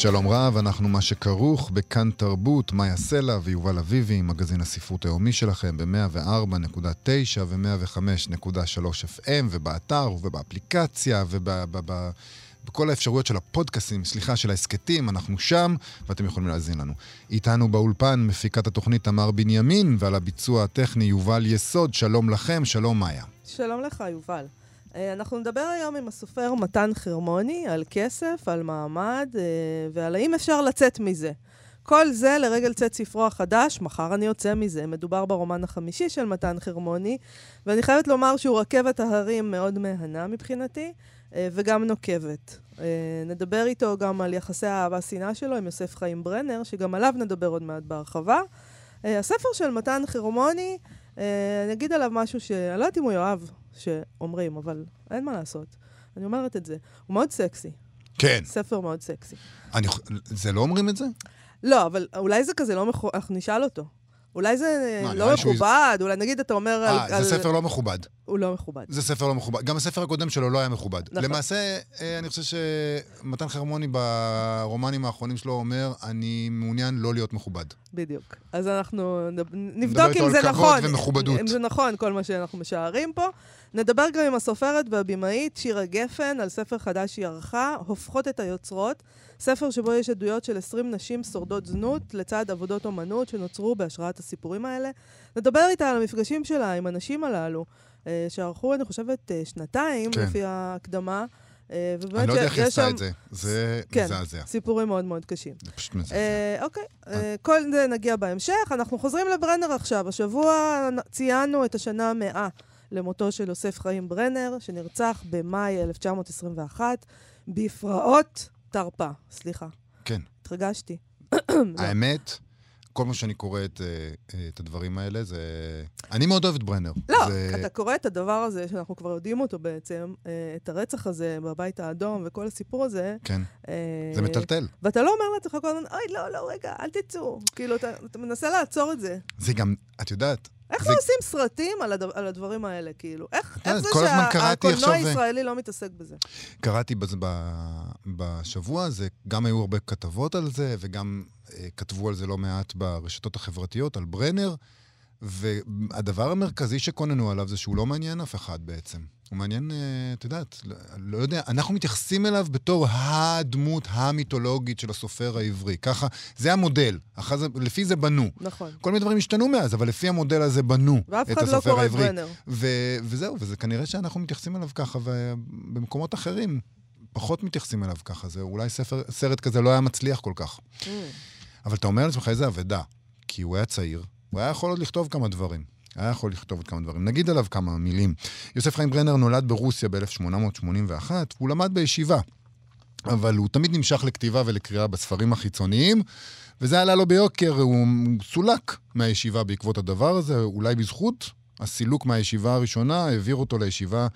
שלום רב, אנחנו מה שכרוך בכאן תרבות, מאיה סלע ויובל אביבי, מגזין הספרות היומי שלכם ב-104.9 ו-105.3 FM, ובאתר ובאפליקציה ובכל האפשרויות של הפודקאסים, סליחה, של ההסכתים, אנחנו שם, ואתם יכולים להאזין לנו. איתנו באולפן מפיקת התוכנית תמר בנימין, ועל הביצוע הטכני יובל יסוד. שלום לכם, שלום מאיה. שלום לך, יובל. אה, אנחנו נדבר היום עם הסופר מתן חרמוני על כסף, על מעמד אה, ועל האם אפשר לצאת מזה. כל זה לרגל צאת ספרו החדש, מחר אני יוצא מזה. מדובר ברומן החמישי של מתן חרמוני, ואני חייבת לומר שהוא רכבת ההרים מאוד מהנה מבחינתי, אה, וגם נוקבת. נדבר איתו גם על יחסי האהבה-שנאה שלו עם יוסף חיים ברנר, שגם עליו נדבר עוד מעט בהרחבה. הספר של מתן חרמוני, אני אגיד עליו משהו שאני לא יודעת אם הוא יאהב, שאומרים, אבל אין מה לעשות. אני אומרת את זה. הוא מאוד סקסי. כן. ספר מאוד סקסי. אני, זה לא אומרים את זה? לא, אבל אולי זה כזה לא מכובד, אנחנו נשאל אותו. אולי זה מה, לא מכובד, שהוא... אולי נגיד אתה אומר 아, על... אה, זה על... ספר לא מכובד. הוא לא מכובד. זה ספר לא מכובד. גם הספר הקודם שלו לא היה מכובד. נכון. למעשה, אה, אני חושב שמתן חרמוני ברומנים האחרונים שלו אומר, אני מעוניין לא להיות מכובד. בדיוק. אז אנחנו נבדוק אם זה נכון. נדבר איתו על כבוד ומכובדות. אם זה נכון, כל מה שאנחנו משערים פה. נדבר גם עם הסופרת והבימאית שירה גפן על ספר חדש שהיא ערכה, הופכות את היוצרות. ספר שבו יש עדויות של 20 נשים שורדות זנות לצד עבודות אומנות שנוצרו בהשראת הסיפורים האלה. נדבר איתה על המפגשים שלה עם הנשים הללו, אה, שערכו, אני חושבת, אה, שנתיים, כן. לפי ההקדמה. אה, אני לא יודע איך היא עשתה את זה, זה כן, מזעזע. כן, סיפורים מאוד מאוד קשים. זה פשוט מזעזע. אוקיי, כל זה נגיע בהמשך. אנחנו חוזרים לברנר עכשיו. השבוע ציינו את השנה המאה למותו של יוסף חיים ברנר, שנרצח במאי 1921, בפרעות תרפ"א, סליחה. כן. התרגשתי. האמת, כל מה שאני קורא את, אה, את הדברים האלה, זה... אני מאוד אוהב את ברנר. לא, זה... אתה קורא את הדבר הזה, שאנחנו כבר יודעים אותו בעצם, אה, את הרצח הזה בבית האדום וכל הסיפור הזה. כן, אה, זה מטלטל. ואתה לא אומר לעצמך כל הזמן, אוי, לא, לא, רגע, אל תצאו. כאילו, אתה, אתה מנסה לעצור את זה. זה גם, את יודעת, איך זה... לא עושים סרטים על, הד... על הדברים האלה, כאילו? איך, איך זה שהקולנוע הישראלי לא מתעסק בזה? קראתי בזה ב... בשבוע הזה, גם היו הרבה כתבות על זה, וגם אה, כתבו על זה לא מעט ברשתות החברתיות, על ברנר, והדבר המרכזי שכוננו עליו זה שהוא לא מעניין אף אחד בעצם. הוא מעניין, אה, את יודעת, לא, לא יודע, אנחנו מתייחסים אליו בתור הדמות המיתולוגית של הסופר העברי. ככה, זה המודל. זה, לפי זה בנו. נכון. כל מיני דברים השתנו מאז, אבל לפי המודל הזה בנו את הסופר העברי. ואף אחד לא קורא ברנר. ו- וזהו, וזה כנראה שאנחנו מתייחסים אליו ככה, ובמקומות אחרים פחות מתייחסים אליו ככה. זה אולי ספר, סרט כזה לא היה מצליח כל כך. Mm. אבל אתה אומר לעצמך איזה אבדה, כי הוא היה צעיר, הוא היה יכול עוד לכתוב כמה דברים. היה יכול לכתוב עוד כמה דברים. נגיד עליו כמה מילים. יוסף חיים ברנר נולד ברוסיה ב-1881, והוא למד בישיבה. אבל הוא תמיד נמשך לכתיבה ולקריאה בספרים החיצוניים, וזה עלה לו ביוקר, הוא סולק מהישיבה בעקבות הדבר הזה, אולי בזכות הסילוק מהישיבה הראשונה העביר אותו לישיבה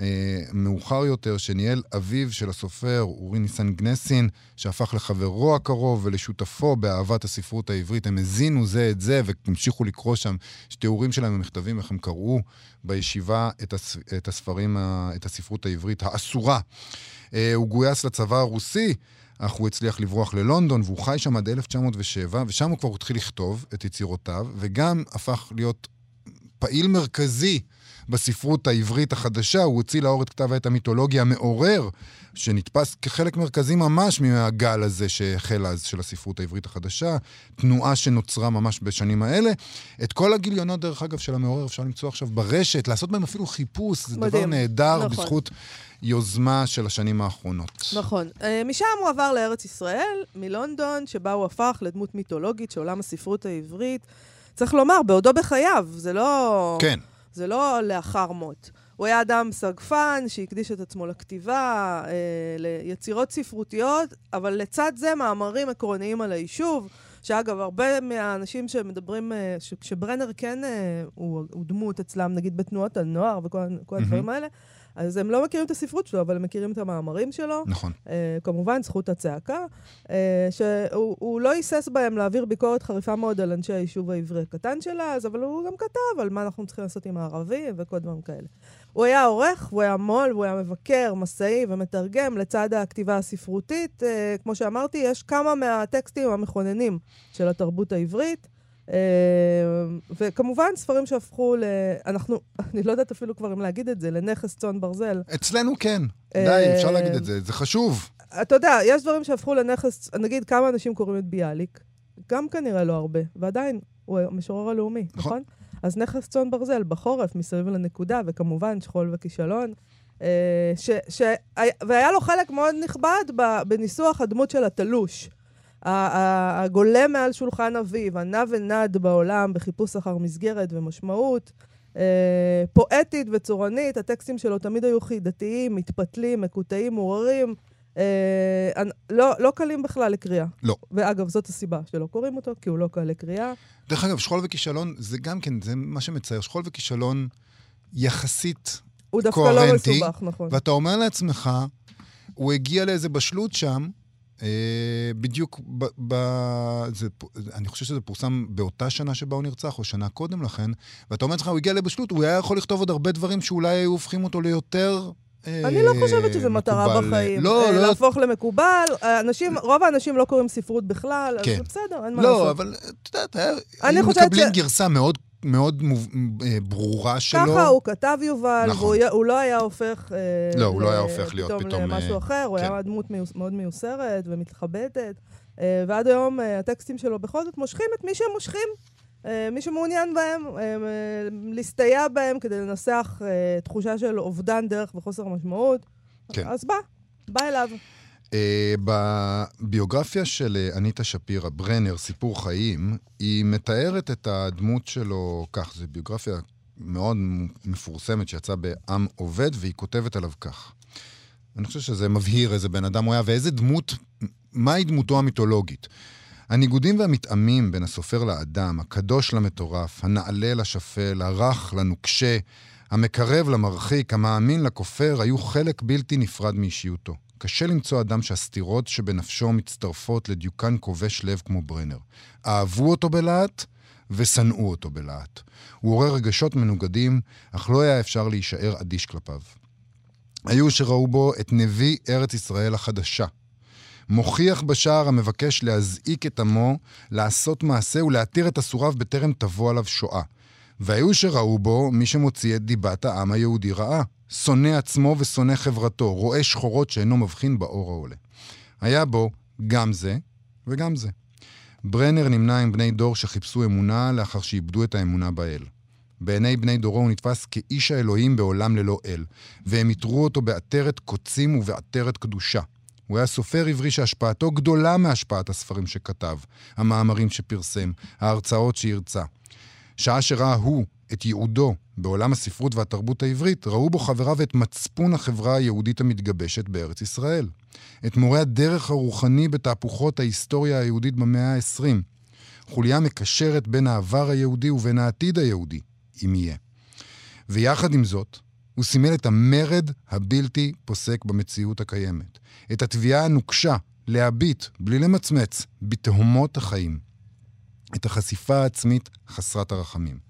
אה, מאוחר יותר, שניהל אביו של הסופר אורי ניסן גנסין, שהפך לחברו הקרוב ולשותפו באהבת הספרות העברית. הם הזינו זה את זה והמשיכו לקרוא שם תיאורים שלהם במכתבים, איך הם קראו בישיבה את, הס, את הספרים, את הספרות העברית האסורה. אה, הוא גויס לצבא הרוסי. אך הוא הצליח לברוח ללונדון, והוא חי שם עד 1907, ושם הוא כבר התחיל לכתוב את יצירותיו, וגם הפך להיות פעיל מרכזי בספרות העברית החדשה, הוא הוציא לאור את כתב העת המיתולוגיה המעורר, שנתפס כחלק מרכזי ממש מהגל הזה שהחל אז של הספרות העברית החדשה, תנועה שנוצרה ממש בשנים האלה. את כל הגיליונות, דרך אגב, של המעורר אפשר למצוא עכשיו ברשת, לעשות בהם אפילו חיפוש, זה מדהים. דבר נהדר נכון. בזכות... יוזמה של השנים האחרונות. נכון. אה, משם הוא עבר לארץ ישראל, מלונדון, שבה הוא הפך לדמות מיתולוגית של עולם הספרות העברית. צריך לומר, בעודו בחייו, זה לא... כן. זה לא לאחר מות. הוא היה אדם סגפן שהקדיש את עצמו לכתיבה, אה, ליצירות ספרותיות, אבל לצד זה מאמרים עקרוניים על היישוב, שאגב, הרבה מהאנשים שמדברים, אה, ש- שברנר כן אה, הוא, הוא דמות אצלם, נגיד בתנועות הנוער וכל כל הדברים האלה, אז הם לא מכירים את הספרות שלו, אבל הם מכירים את המאמרים שלו. נכון. אה, כמובן, זכות הצעקה, אה, שהוא הוא לא היסס בהם להעביר ביקורת חריפה מאוד על אנשי היישוב העברי הקטן שלה, אז אבל הוא גם כתב על מה אנחנו צריכים לעשות עם הערבים וכל דברים כאלה. הוא היה עורך, הוא היה מו"ל, הוא היה מבקר, מסאי ומתרגם לצד הכתיבה הספרותית. אה, כמו שאמרתי, יש כמה מהטקסטים המכוננים של התרבות העברית. אה, וכמובן, ספרים שהפכו ל... אנחנו, אני לא יודעת אפילו כבר אם להגיד את זה, לנכס צאן ברזל. אצלנו כן. די, אה, אפשר להגיד את זה, זה חשוב. אתה יודע, יש דברים שהפכו לנכס, נגיד כמה אנשים קוראים את ביאליק, גם כנראה לא הרבה, ועדיין, הוא המשורר הלאומי, נכון. נכון? אז נכס צאן ברזל, בחורף, מסביב לנקודה, וכמובן שכול וכישלון. אה, ש, ש, והיה לו חלק מאוד נכבד בניסוח הדמות של התלוש. הגולם מעל שולחן אביו, הנע ונד בעולם בחיפוש אחר מסגרת ומשמעות. אה, פואטית וצורנית, הטקסטים שלו תמיד היו חידתיים, מתפתלים, מקוטעים, מעוררים. אה, לא, לא קלים בכלל לקריאה. לא. ואגב, זאת הסיבה שלא קוראים אותו, כי הוא לא קל לקריאה. דרך אגב, שכול וכישלון, זה גם כן, זה מה שמצייר. שכול וכישלון יחסית, הוא דווקא לא קוהרנטי, מסובך, נכון. ואתה אומר לעצמך, הוא הגיע לאיזה בשלות שם, בדיוק ב... ב זה, אני חושב שזה פורסם באותה שנה שבה הוא נרצח, או שנה קודם לכן, ואתה אומר לעצמך, הוא הגיע לבשלות, הוא היה יכול לכתוב עוד הרבה דברים שאולי היו הופכים אותו ליותר... אה, אני לא חושבת שזו מטרה. בחיים. לא, אה, לא, להפוך למקובל. אנשים, רוב האנשים לא קוראים ספרות בכלל, אז כן. בסדר, אין מה לעשות. לא, אבל את יודעת, היו מקבלים גרסה מאוד, מאוד מוב- אה, ברורה שלו. ככה הוא כתב יובל, נכון. והוא הוא לא היה הופך... אה, לא, הוא לא היה הופך להיות פתאום, למשהו אה, אחר, הוא כן. היה דמות מיוס- מאוד מיוסרת ומתחבטת. אה, ועד היום אה, הטקסטים שלו בכל זאת מושכים את מי שהם מושכים. אה, מי שמעוניין בהם, אה, אה, להסתייע בהם כדי לנסח אה, תחושה של אובדן דרך וחוסר משמעות. כן. אז בא, בא אליו. אה, בביוגרפיה של אה, אניטה שפירא, ברנר, סיפור חיים, היא מתארת את הדמות שלו כך, זו ביוגרפיה מאוד מפורסמת שיצאה בעם עובד, והיא כותבת עליו כך. אני חושב שזה מבהיר איזה בן אדם הוא היה ואיזה דמות, מהי דמותו המיתולוגית. הניגודים והמתאמים בין הסופר לאדם, הקדוש למטורף, הנעלה לשפל, הרך לנוקשה, המקרב למרחיק, המאמין לכופר, היו חלק בלתי נפרד מאישיותו. קשה למצוא אדם שהסתירות שבנפשו מצטרפות לדיוקן כובש לב כמו ברנר. אהבו אותו בלהט ושנאו אותו בלהט. הוא עורר רגשות מנוגדים, אך לא היה אפשר להישאר אדיש כלפיו. היו שראו בו את נביא ארץ ישראל החדשה. מוכיח בשער המבקש להזעיק את עמו, לעשות מעשה ולהתיר את אסוריו בטרם תבוא עליו שואה. והיו שראו בו מי שמוציא את דיבת העם היהודי רעה. שונא עצמו ושונא חברתו, רואה שחורות שאינו מבחין באור העולה. היה בו גם זה וגם זה. ברנר נמנה עם בני דור שחיפשו אמונה לאחר שאיבדו את האמונה באל. בעיני בני דורו הוא נתפס כאיש האלוהים בעולם ללא אל, והם איתרו אותו בעטרת קוצים ובעטרת קדושה. הוא היה סופר עברי שהשפעתו גדולה מהשפעת הספרים שכתב, המאמרים שפרסם, ההרצאות שהרצה. שעה שראה הוא את ייעודו בעולם הספרות והתרבות העברית, ראו בו חבריו את מצפון החברה היהודית המתגבשת בארץ ישראל. את מורה הדרך הרוחני בתהפוכות ההיסטוריה היהודית במאה ה-20. חוליה מקשרת בין העבר היהודי ובין העתיד היהודי, אם יהיה. ויחד עם זאת, הוא סימל את המרד הבלתי פוסק במציאות הקיימת. את התביעה הנוקשה להביט, בלי למצמץ, בתהומות החיים. את החשיפה העצמית חסרת הרחמים.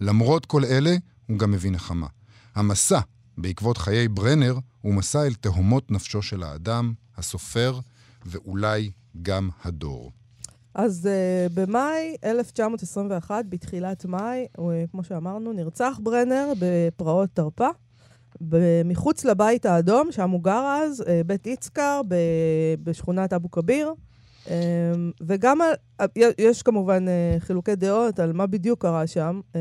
למרות כל אלה, הוא גם מביא נחמה. המסע בעקבות חיי ברנר הוא מסע אל תהומות נפשו של האדם, הסופר, ואולי גם הדור. אז uh, במאי 1921, בתחילת מאי, הוא, uh, כמו שאמרנו, נרצח ברנר בפרעות תרפ"א, מחוץ לבית האדום, שם הוא גר אז, uh, בית יצקר, בשכונת אבו כביר. Um, וגם, על, יש כמובן uh, חילוקי דעות על מה בדיוק קרה שם, uh,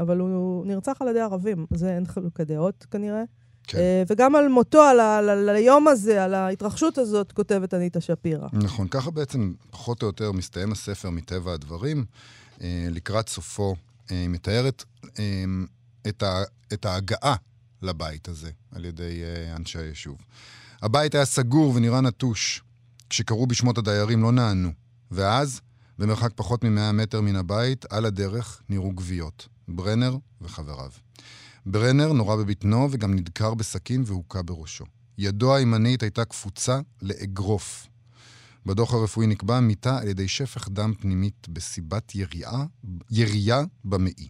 אבל הוא נרצח על ידי ערבים, זה אין חילוקי דעות כנראה. כן. אה, וגם על מותו, על, ה- על, על היום הזה, על ההתרחשות הזאת, כותבת אניטה שפירא. נכון, ככה בעצם פחות או יותר מסתיים הספר מטבע הדברים. אה, לקראת סופו אה, היא מתארת אה, את, ה, את ההגעה לבית הזה על ידי אה, אנשי היישוב. הבית היה סגור ונראה נטוש. כשקראו בשמות הדיירים לא נענו. ואז במרחק פחות מ-100 מטר מן הבית, על הדרך נראו גוויות. ברנר וחבריו. ברנר נורה בבטנו וגם נדקר בסכין והוכה בראשו. ידו הימנית הייתה קפוצה לאגרוף. בדוח הרפואי נקבע מיתה על ידי שפך דם פנימית בסיבת יריעה, ירייה במעי.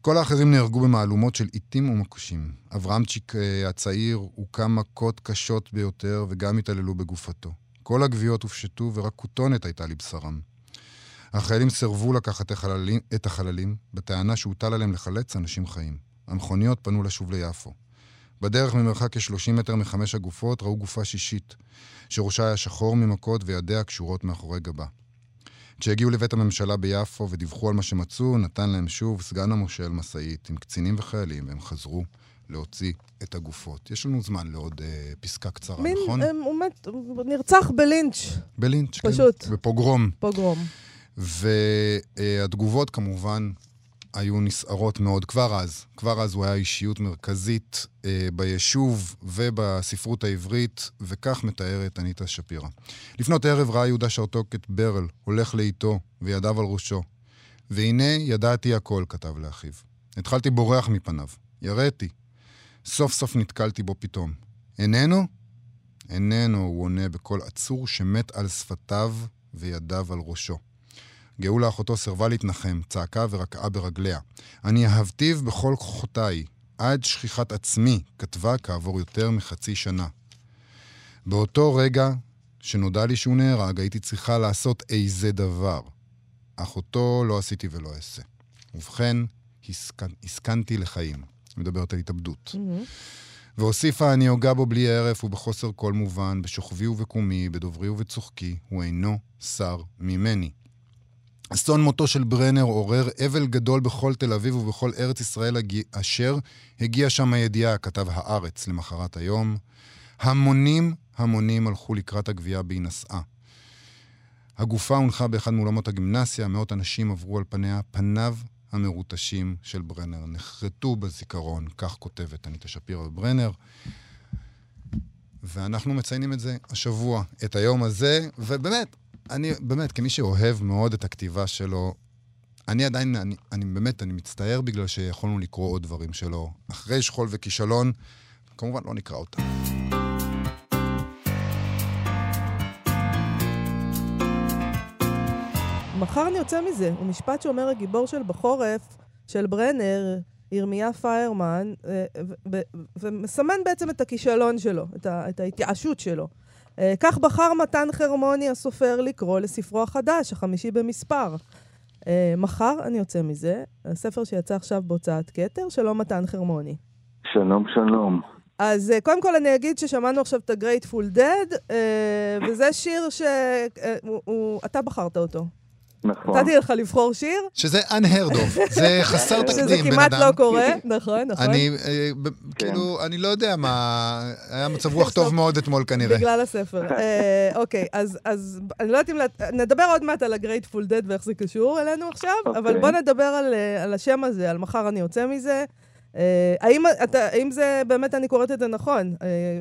כל האחרים נהרגו במהלומות של עיתים ומקושים. אברהמצ'יק אה, הצעיר הוכה מכות קשות ביותר וגם התעללו בגופתו. כל הגוויות הופשטו ורק כותונת הייתה לבשרם. החיילים סירבו לקחת החללים, את החללים, בטענה שהוטל עליהם לחלץ אנשים חיים. המכוניות פנו לשוב ליפו. בדרך ממרחק כ-30 מטר מחמש הגופות ראו גופה שישית, שראשה היה שחור ממכות וידיה קשורות מאחורי גבה. כשהגיעו לבית הממשלה ביפו ודיווחו על מה שמצאו, נתן להם שוב סגן המושל משאית עם קצינים וחיילים, והם חזרו להוציא את הגופות. יש לנו זמן לעוד אה, פסקה קצרה, מין, נכון? אה, הוא מת, הוא נרצח בלינץ', בלינץ', פשוט. כן. בפוגרום. פוגרום. והתגובות כמובן היו נסערות מאוד כבר אז. כבר אז הוא היה אישיות מרכזית אה, ביישוב ובספרות העברית, וכך מתארת אניטה שפירא. לפנות ערב ראה יהודה שרתוק את ברל הולך לאיתו וידיו על ראשו. והנה ידעתי הכל, כתב לאחיו. התחלתי בורח מפניו. יראתי. סוף סוף נתקלתי בו פתאום. איננו? איננו, הוא עונה בקול עצור שמת על שפתיו וידיו על ראשו. גאולה אחותו סירבה להתנחם, צעקה ורקעה ברגליה. אני אהבתיו בכל כוחותיי, עד שכיחת עצמי, כתבה כעבור יותר מחצי שנה. באותו רגע שנודע לי שהוא נהרג, הייתי צריכה לעשות איזה דבר. אך אותו לא עשיתי ולא אעשה. ובכן, הסכנ... הסכנתי לחיים. מדברת על התאבדות. והוסיפה, אני הוגה בו בלי הרף ובחוסר כל מובן, בשוכבי ובקומי, בדוברי ובצוחקי, הוא אינו שר ממני. אסון מותו של ברנר עורר אבל גדול בכל תל אביב ובכל ארץ ישראל הג... אשר הגיע שם הידיעה, כתב הארץ למחרת היום. המונים המונים הלכו לקראת הגבייה בהינשאה. הגופה הונחה באחד מאולמות הגימנסיה, מאות אנשים עברו על פניה, פניו המרוטשים של ברנר נחרטו בזיכרון, כך כותבת אניטה שפירא וברנר. ואנחנו מציינים את זה השבוע, את היום הזה, ובאמת, אני באמת, כמי שאוהב מאוד את הכתיבה שלו, אני עדיין, אני, אני באמת, אני מצטער בגלל שיכולנו לקרוא עוד דברים שלו. אחרי שכול וכישלון, כמובן לא נקרא אותם. מחר אני יוצא מזה. הוא משפט שאומר הגיבור של בחורף, של ברנר, ירמיה פיירמן, אה, ומסמן בעצם את הכישלון שלו, את, ה- את ההתייאשות שלו. אה, כך בחר מתן חרמוני הסופר לקרוא לספרו החדש, החמישי במספר. אה, מחר אני יוצא מזה, הספר שיצא עכשיו בהוצאת כתר, שלום מתן חרמוני. שלום, שלום. אז קודם כל אני אגיד ששמענו עכשיו את ה-Grateful Dead, וזה שיר שאתה בחרת אותו. נכון. נתתי לך לבחור שיר, שזה unheard of, זה חסר שזה תקדים, בן כמעט אדם. לא קורה, נכון, נכון. אני, אה, ב- כאילו, אני לא יודע מה... היה מצב רוח טוב מאוד אתמול כנראה. בגלל הספר. אה, אוקיי, אז, אז אני לא יודעת אם... נדבר עוד מעט על ה-Grateful Dead ואיך זה קשור אלינו עכשיו, אוקיי. אבל בוא נדבר על, אה, על השם הזה, על מחר אני יוצא מזה. האם, אתה, האם זה, באמת אני קוראת את זה נכון?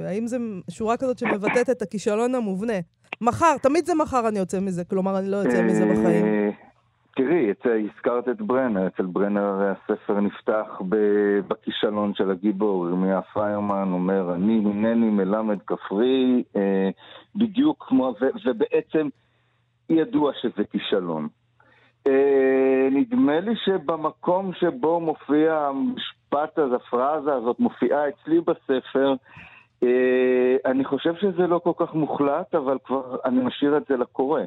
האם זה שורה כזאת שמבטאת את הכישלון המובנה? מחר, תמיד זה מחר אני יוצא מזה, כלומר אני לא יוצא מזה בחיים. אה, תראי, את- הזכרת את ברנר, אצל ברנר הספר נפתח בכישלון של הגיבור, ירמיה פיירמן אומר, אני הנני מלמד כפרי, אה, בדיוק כמו, ובעצם ידוע שזה כישלון. אה, נדמה לי שבמקום שבו מופיע המשפט הזה, הפרזה הזאת, מופיעה אצלי בספר, אה, אני חושב שזה לא כל כך מוחלט, אבל כבר אני משאיר את זה לקורא.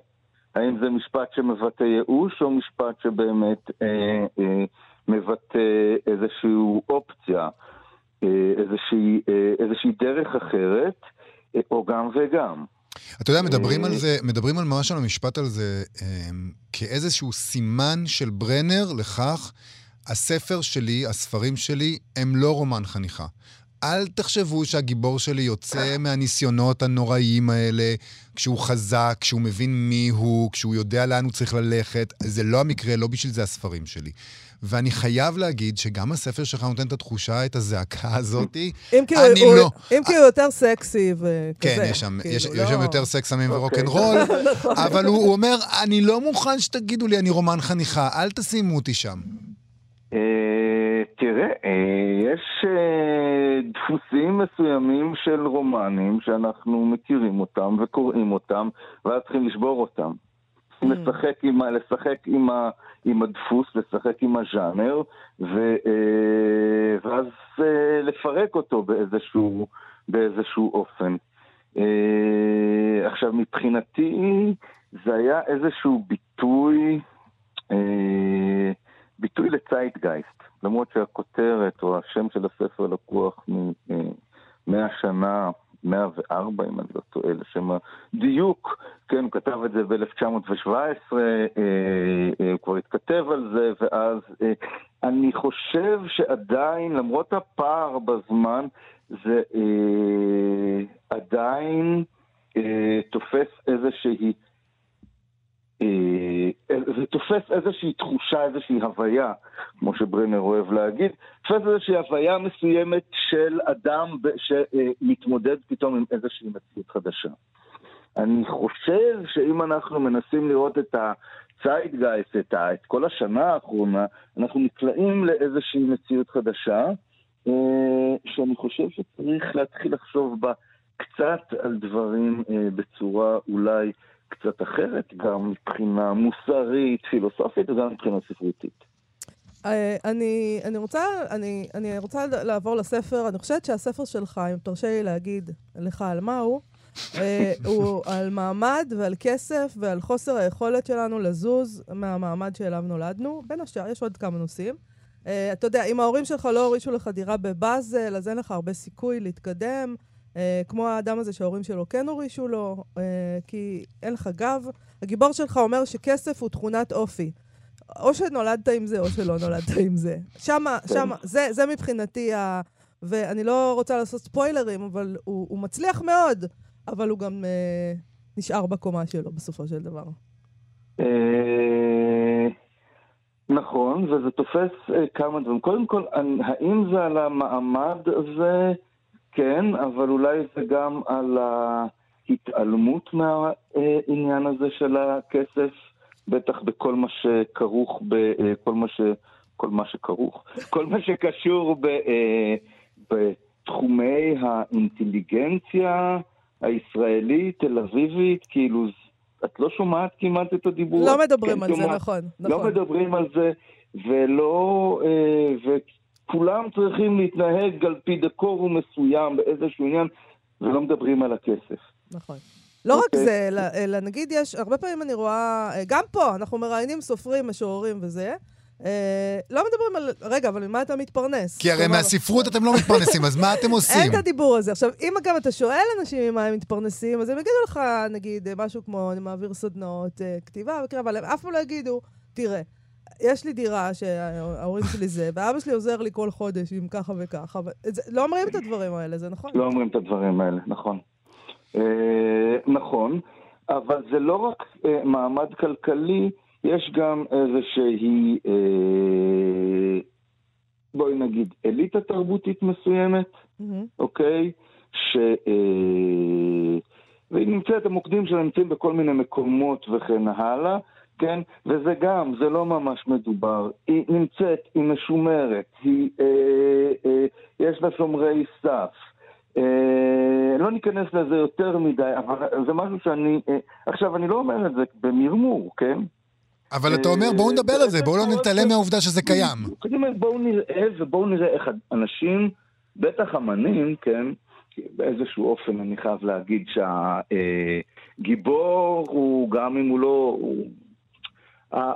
האם זה משפט שמבטא ייאוש, או משפט שבאמת אה, אה, מבטא איזושהי אופציה, אה, איזושהי, אה, איזושהי דרך אחרת, אה, או גם וגם. אתה יודע, מדברים על אה, זה, מדברים על ממש על המשפט על זה אמ, כאיזשהו סימן של ברנר לכך, הספר שלי, הספרים שלי, הם לא רומן חניכה. אל תחשבו שהגיבור שלי יוצא מהניסיונות הנוראיים האלה כשהוא חזק, כשהוא מבין מי הוא, כשהוא יודע לאן הוא צריך ללכת. זה לא המקרה, לא בשביל זה הספרים שלי. ואני חייב להגיד שגם הספר שלך נותן את התחושה, את הזעקה הזאתי. אם כאילו אני הוא- לא. אם כאילו יותר סקסי וכזה. כן, יש שם, כאילו, יש, לא- יש שם יותר סקס סמים אוקיי. ורוקנרול, אבל הוא, הוא אומר, אני לא מוכן שתגידו לי, אני רומן חניכה, אל תשימו אותי שם. אה, תראה, אה, יש אה, דפוסים מסוימים של רומנים שאנחנו מכירים אותם וקוראים אותם, ואז צריכים לשבור אותם. לשחק עם, לשחק עם, ה, עם הדפוס, לשחק עם הז'אנר, ו, ואז לפרק אותו באיזשהו, באיזשהו אופן. עכשיו, מבחינתי זה היה איזשהו ביטוי, ביטוי לצייטגייסט, למרות שהכותרת או השם של הספר לקוח מ-100 שנה, 104 אם אני לא טועה, לשם הדיוק, כן, הוא כתב את זה ב-1917, אה, הוא כבר התכתב על זה, ואז אה, אני חושב שעדיין, למרות הפער בזמן, זה אה, עדיין אה, תופס איזושהי אה, זה תופס איזושהי תחושה, איזושהי הוויה, כמו שברנר אוהב להגיד, תופס איזושהי הוויה מסוימת של אדם שמתמודד פתאום עם איזושהי מציאות חדשה. אני חושב שאם אנחנו מנסים לראות את הציידגייסט, את, את כל השנה האחרונה, אנחנו נקלעים לאיזושהי מציאות חדשה, אה, שאני חושב שצריך להתחיל לחשוב בה קצת על דברים אה, בצורה אולי קצת אחרת, גם מבחינה מוסרית, פילוסופית וגם מבחינה ספרותית. אה, אני, אני, רוצה, אני, אני רוצה לעבור לספר, אני חושבת שהספר שלך, אם תרשה לי להגיד לך על מה הוא, אה, הוא על מעמד ועל כסף ועל חוסר היכולת שלנו לזוז מהמעמד שאליו נולדנו. בין השאר, יש עוד כמה נושאים. אה, אתה יודע, אם ההורים שלך לא הורישו לך דירה בבאזל, אז אין לך הרבה סיכוי להתקדם. אה, כמו האדם הזה שההורים שלו כן הורישו לו, אה, כי אין לך גב. הגיבור שלך אומר שכסף הוא תכונת אופי. או שנולדת עם זה, או שלא נולדת עם זה. שמה, שמה, זה, זה מבחינתי ה... ואני לא רוצה לעשות ספוילרים, אבל הוא, הוא מצליח מאוד, אבל הוא גם אה, נשאר בקומה שלו בסופו של דבר. אה, נכון, וזה תופס אה, כמה דברים. קודם כל, האם זה על המעמד הזה? כן, אבל אולי זה גם על ההתעלמות מהעניין הזה של הכסף, בטח בכל מה שכרוך, בכל מה ש... כל מה שכרוך, כל מה שקשור ב, אה, בתחומי האינטליגנציה הישראלית, תל אביבית, כאילו, את לא שומעת כמעט את הדיבור. לא מדברים כן על זה, שומעת. נכון. לא נכון. מדברים על זה, ולא... אה, וכולם צריכים להתנהג על פי דקורום מסוים באיזשהו עניין, ולא מדברים על הכסף. נכון. לא רק אוקיי. זה, אלא, אלא נגיד יש, הרבה פעמים אני רואה, אה, גם פה, אנחנו מראיינים סופרים, משוררים וזה, אה, לא מדברים על, רגע, אבל ממה אתה מתפרנס? כי הרי כלומר, מהספרות אתם לא מתפרנסים, אז מה אתם עושים? אין את הדיבור הזה. עכשיו, אם גם אתה שואל אנשים ממה הם מתפרנסים, אז הם יגידו לך, נגיד, משהו כמו, אני מעביר סדנאות אה, כתיבה וכאלה, אבל הם אף פעם לא יגידו, תראה, יש לי דירה שההורים שלי זה, ואבא שלי עוזר לי כל חודש עם ככה וככה, לא אומרים את הדברים האלה, זה נכון? לא אומרים את הדברים האלה, נכון. אה, נכון, אבל זה לא רק אה, מעמד כלכלי, יש גם איזושהי, אה, בואי נגיד, אליטה תרבותית מסוימת. אוקיי? ש... והיא נמצאת, המוקדים שלה נמצאים בכל מיני מקומות וכן הלאה, כן? וזה גם, זה לא ממש מדובר. היא נמצאת, היא משומרת, היא, אה, אה, יש לה שומרי סף. אה, לא ניכנס לזה יותר מדי, אבל זה משהו שאני... אה, עכשיו, אני לא אומר את זה במרמור, כן? אבל אתה אומר, בואו נדבר על זה, בואו לא נתעלם מהעובדה שזה קיים. בואו נראה ובואו נראה איך אנשים, בטח אמנים, כן, באיזשהו אופן אני חייב להגיד שהגיבור הוא, גם אם הוא לא... הוא,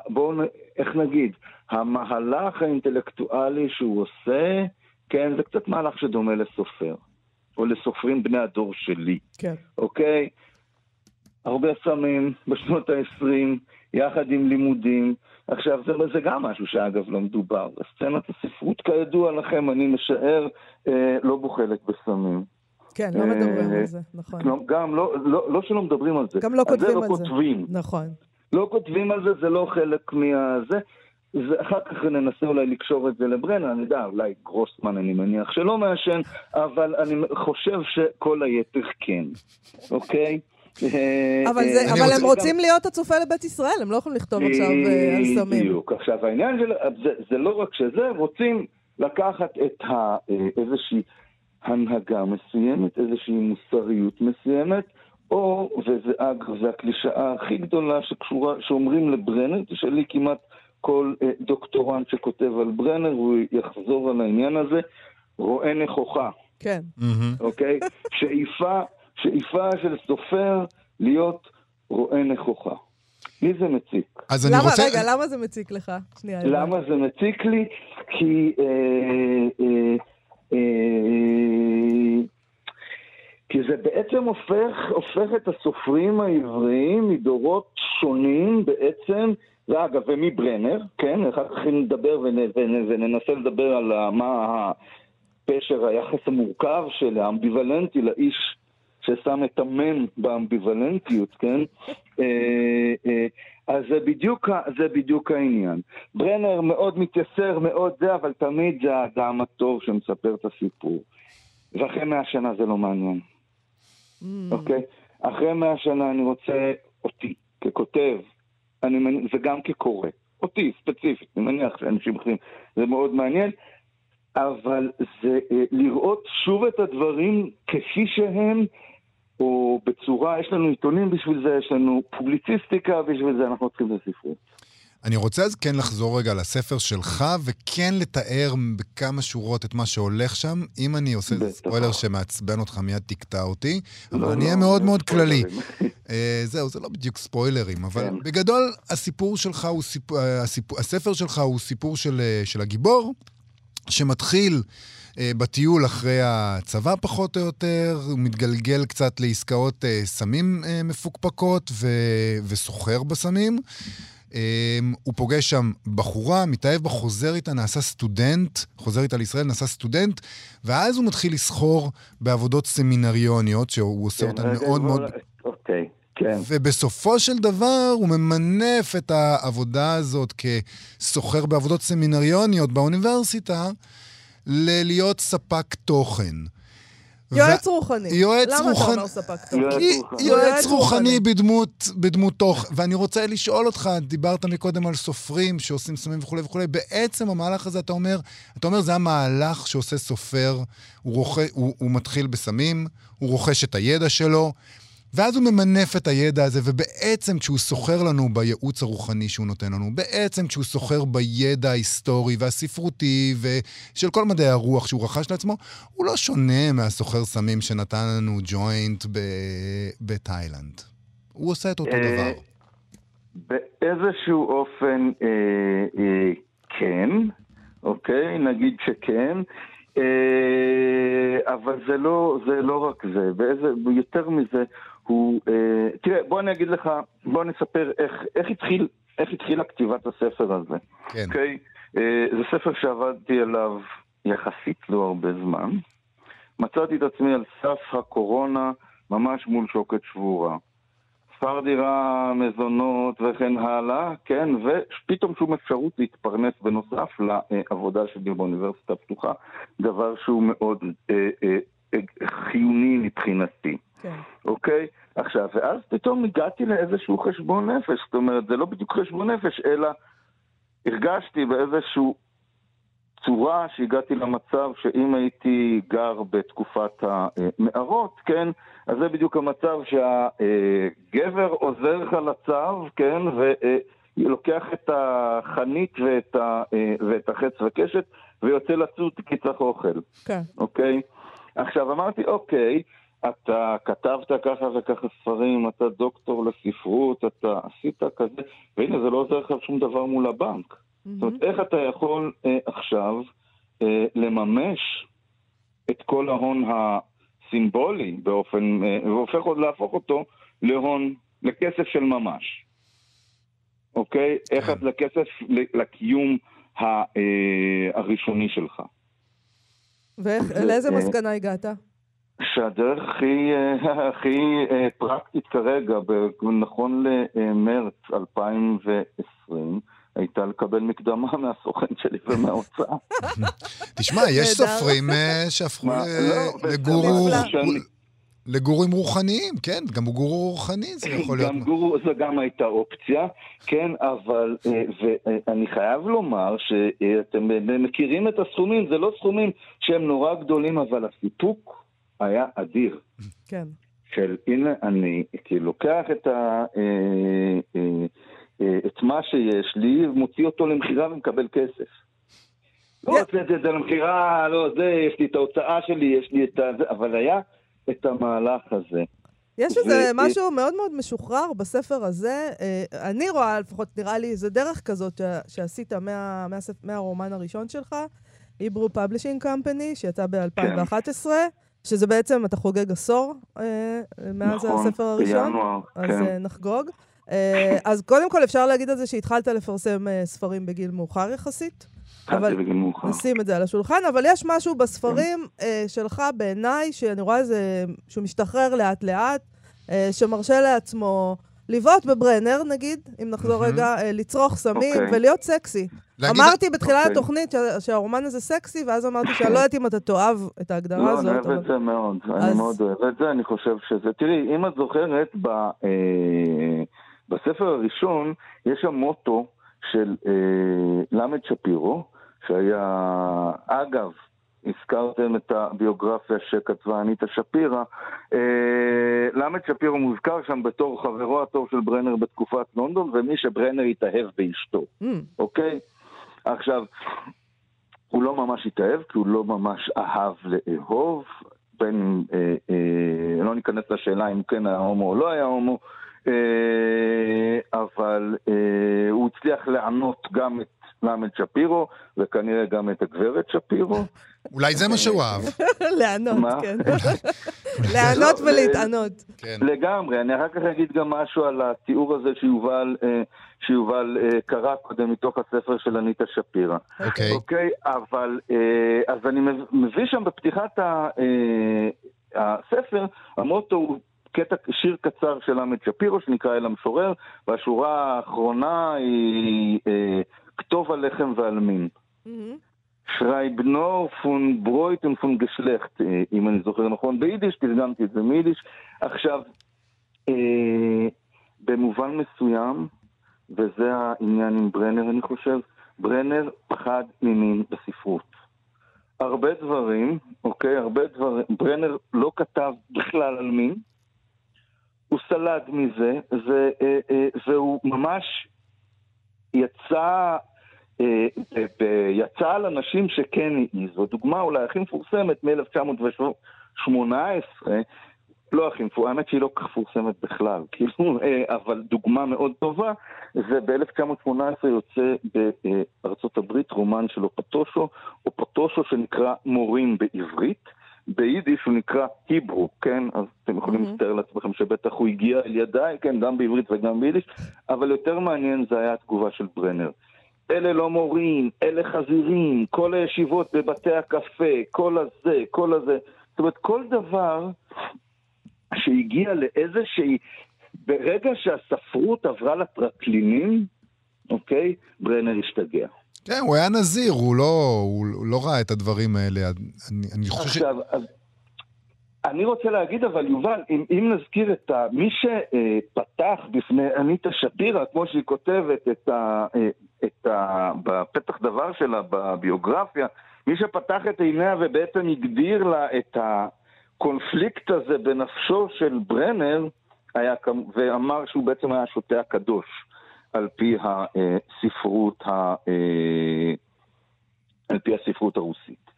בואו, נ- איך נגיד, המהלך האינטלקטואלי שהוא עושה, כן, זה קצת מהלך שדומה לסופר, או לסופרים בני הדור שלי. כן. אוקיי? הרבה סמים בשנות ה-20, יחד עם לימודים. עכשיו, זה, זה גם משהו שאגב לא מדובר. סצנת הספרות, כידוע לכם, אני משער, אה, לא בוחלת בסמים. כן, לא מדברים על זה, נכון. גם לא, לא, לא שלא מדברים על זה. גם לא כותבים על זה. על זה לא כותבים. נכון. לא כותבים על זה, זה לא חלק מהזה. ואחר כך ננסה אולי לקשור את זה לברנר, אני יודע, אולי גרוסמן אני מניח שלא מעשן, אבל אני חושב שכל היתר כן, אוקיי? אבל, זה, אבל רוצה הם רוצים. להיות הצופה לבית ישראל, הם לא יכולים לכתוב עכשיו על סמים. בדיוק. עכשיו, העניין של... זה, זה לא רק שזה, רוצים לקחת את ה, איזושהי הנהגה מסוימת, איזושהי מוסריות מסוימת, או, וזה אגב, זה הקלישאה הכי גדולה שקשורה, שאומרים לברנר, תשאלי כמעט כל אה, דוקטורנט שכותב על ברנר, הוא יחזור על העניין הזה, רואה נכוחה. כן. אוקיי? שאיפה, שאיפה של סופר להיות רואה נכוחה. לי זה מציק. אז אני למה, רוצה... רגע, למה זה מציק לך? שנייה. למה זה מציק לי? כי... אה, אה, אה, כי זה בעצם הופך, הופך את הסופרים העבריים מדורות שונים בעצם ואגב, ומברנר, כן, אחר כך נדבר וננסה לדבר על מה הפשר, היחס המורכב של האמביוולנטי לאיש ששם את המם באמביוולנטיות, כן? אה, אה, אז זה בדיוק, זה בדיוק העניין. ברנר מאוד מתייסר, מאוד זה, אבל תמיד זה האדם הטוב שמספר את הסיפור. ואחרי מאה שנה זה לא מעניין. אוקיי? Mm. Okay? אחרי מאה שנה אני רוצה אותי, ככותב, אני מניח, וגם כקורא. אותי, ספציפית, אני מניח שאנשים אחרים, זה מאוד מעניין, אבל זה אה, לראות שוב את הדברים כפי שהם, או בצורה, יש לנו עיתונים בשביל זה, יש לנו פובליציסטיקה בשביל זה, אנחנו צריכים לספרות. אני רוצה אז כן לחזור רגע לספר שלך, וכן לתאר בכמה שורות את מה שהולך שם. אם אני עושה בטח. ספוילר שמעצבן אותך, מיד תקטע אותי, אבל לא, אני אהיה לא, מאוד מאוד כללי. uh, זהו, זה לא בדיוק ספוילרים, אבל כן. בגדול הסיפור שלך הוא סיפור, אה, הסיפור, הספר שלך הוא סיפור של, אה, של הגיבור, שמתחיל... בטיול אחרי הצבא פחות או יותר, הוא מתגלגל קצת לעסקאות סמים מפוקפקות וסוחר בסמים. Um, הוא פוגש שם בחורה, מתאהב בה, חוזר איתה, נעשה סטודנט, חוזר איתה לישראל, נעשה סטודנט, ואז הוא מתחיל לסחור בעבודות סמינריוניות, שהוא עושה כן, אותן מאוד מאוד... אוקיי, כן. ובסופו של דבר הוא ממנף את העבודה הזאת כסוחר בעבודות סמינריוניות באוניברסיטה, ללהיות ספק תוכן. יועץ רוחני. יועץ רוחני. למה אתה אומר ספק תוכן? יועץ רוחני בדמות, בדמות תוכן. ואני רוצה לשאול אותך, דיברת מקודם על סופרים שעושים סמים וכולי וכולי, בעצם המהלך הזה, אתה אומר, אתה אומר, זה המהלך שעושה סופר, הוא, רוכ... הוא, הוא מתחיל בסמים, הוא רוכש את הידע שלו, ואז הוא ממנף את הידע הזה, ובעצם כשהוא סוחר לנו בייעוץ הרוחני שהוא נותן לנו, בעצם כשהוא סוחר בידע ההיסטורי והספרותי ושל כל מדעי הרוח שהוא רכש לעצמו, הוא לא שונה מהסוחר סמים שנתן לנו ג'וינט בתאילנד. הוא עושה את אותו אה, דבר. באיזשהו אופן אה, אה, כן, אוקיי? נגיד שכן. אבל זה לא, זה לא רק זה, באיזה, יותר מזה, הוא... אה, תראה, בוא אני אגיד לך, בוא נספר איך, איך, התחיל, איך התחילה כתיבת הספר הזה. כן. Okay? אוקיי? אה, זה ספר שעבדתי עליו יחסית לא הרבה זמן. מצאתי את עצמי על סף הקורונה, ממש מול שוקת שבורה. שכר דירה, מזונות וכן הלאה, כן, ופתאום שום אפשרות להתפרנס בנוסף לעבודה שלי באוניברסיטה הפתוחה, דבר שהוא מאוד אה, אה, אה, חיוני מבחינתי. כן. אוקיי? עכשיו, ואז פתאום הגעתי לאיזשהו חשבון נפש. זאת אומרת, זה לא בדיוק חשבון נפש, אלא הרגשתי באיזשהו צורה שהגעתי למצב שאם הייתי גר בתקופת המערות, כן, אז זה בדיוק המצב שהגבר עוזר לך לצו, כן, ולוקח את החנית ואת, ה, ואת החץ וקשת ויוצא לצוד כי צריך אוכל. כן. אוקיי? עכשיו אמרתי, אוקיי, אתה כתבת ככה וככה ספרים, אתה דוקטור לספרות, אתה עשית כזה, והנה זה לא עוזר לך שום דבר מול הבנק. Mm-hmm. זאת אומרת, איך אתה יכול אה, עכשיו אה, לממש את כל ההון הסימבולי באופן, אה, והופך עוד להפוך אותו להון לכסף של ממש. אוקיי? איך כן. את לכסף לקיום ה- אה, הראשוני שלך. ולאיזה אה, מסקנה הגעת? שהדרך הכי, אה, הכי אה, פרקטית כרגע, נכון למרץ 2020, הייתה לקבל מקדמה מהסוכן שלי ומההוצאה. תשמע, יש. סופרים אה, שהפכו לא, לגורו... לגורים רוחניים, כן, גם גורו רוחני זה יכול להיות. גם גורו, זו גם הייתה אופציה, כן, אבל, ואני חייב לומר שאתם מכירים את הסכומים, זה לא סכומים שהם נורא גדולים, אבל הסיפוק היה אדיר. כן. של הנה אני כאילו לוקח את, ה, אה, אה, אה, את מה שיש לי, מוציא אותו למכירה ומקבל כסף. לא. הוצאתי את זה למכירה, לא זה, יש לי את ההוצאה שלי, יש לי את ה... זה, אבל היה את המהלך הזה. יש איזה משהו מאוד מאוד משוחרר בספר הזה. אה, אני רואה, לפחות נראה לי, איזה דרך כזאת שעשית מהרומן הראשון שלך, Hebrew Publishing Company, שיצא ב-2011, שזה בעצם, אתה חוגג עשור אה, מאז נכון, הספר הראשון. בינואר, אז כן. אה, נחגוג. אה, אז קודם כל אפשר להגיד על זה שהתחלת לפרסם אה, ספרים בגיל מאוחר יחסית. אבל. נשים את זה על השולחן, אבל יש משהו בספרים אה, שלך בעיניי, שאני רואה איזה, שהוא משתחרר לאט-לאט, אה, שמרשה לעצמו לבעוט בברנר, נגיד, אם נחזור. רגע, אה, לצרוך סמים אוקיי. ולהיות סקסי. להגיד- אמרתי בתחילת אוקיי. התוכנית שה- שהרומן הזה סקסי, ואז אמרתי שאני לא יודעת אם אתה תאהב את ההגדרה לא, הזאת. אני אוהב את זה מאוד, אז- אני מאוד אוהב את זה, אני חושב שזה... תראי, אם את זוכרת, ב, אה, בספר הראשון יש שם מוטו של אה, למד שפירו, שהיה, אגב, הזכרתם את הביוגרפיה שכתבה אניטה שפירא, אה, למד שפירו מוזכר שם בתור חברו הטוב של ברנר בתקופת לונדון, ומי שברנר התאהב באשתו. Mm, אוקיי? עכשיו, הוא לא ממש התאהב, כי הוא לא ממש אהב לאהוב, בין, אה, אה, לא ניכנס לשאלה אם כן היה הומו או לא היה הומו, אה, אבל אה, הוא הצליח לענות גם את למד שפירו, וכנראה גם את הגברת שפירו. אולי זה מה שהוא אהב. לענות? כן. לענות לא, ולהתענות. כן. לגמרי, אני אחר כך אגיד גם משהו על התיאור הזה שיובל, אה, שיובל אה, קרא קודם מתוך הספר של אניטה שפירא. אוקיי. אוקיי, אבל אה, אז אני מב- מביא שם בפתיחת ה- הספר, המוטו הוא קטע, שיר קצר של עמד שפירו שנקרא אל המשורר, והשורה האחרונה היא כתוב על לחם ועל מין. מהמם. שרייבנור פון ברויטן פון גשלכט, אה, אם אני זוכר נכון, ביידיש, תרגמתי את זה מיידיש. עכשיו, אה, במובן מסוים, וזה העניין עם ברנר, אני חושב, ברנר פחד ממין בספרות. הרבה דברים, אוקיי, הרבה דברים, ברנר לא כתב בכלל על מין, הוא סלד מזה, ו, אה, אה, והוא ממש יצא, אה, יצא על אנשים שכן העיזו. דוגמה אולי הכי מפורסמת מ-1918, לא הכי מפורסמת, האמת שהיא לא כל כך מפורסמת בכלל, כאילו, אה, אבל דוגמה מאוד טובה, זה ב-1918 יוצא בארצות הברית רומן של אופטושו, אופטושו שנקרא מורים בעברית. ביידיש הוא נקרא היברו, כן? אז אתם יכולים מהמם. לתאר לעצמכם שבטח הוא הגיע אל ידיי, כן, גם בעברית וגם ביידיש, אבל יותר מעניין זה היה התגובה של ברנר. אלה לא מורים, אלה חזירים, כל הישיבות בבתי הקפה, כל הזה, כל הזה. זאת אומרת, כל דבר שהגיע לאיזושהי... ברגע שהספרות עברה לטרקלינים, אוקיי? ברנר השתגע. כן, הוא היה נזיר, הוא לא, הוא לא ראה את הדברים האלה. אני, אני חושב ש... עכשיו, אז אני רוצה להגיד, אבל יובל, אם, אם נזכיר את ה... מי שפתח בפני אניטה שפירא, כמו שהיא כותבת את ה... את ה... בפתח דבר שלה, בביוגרפיה, מי שפתח את עיניה ובעצם הגדיר לה את הקונפליקט הזה בנפשו של ברנר, היה, ואמר שהוא בעצם היה השוטה הקדוש, על פי הספרות, ה... אה, על פי הספרות הרוסית.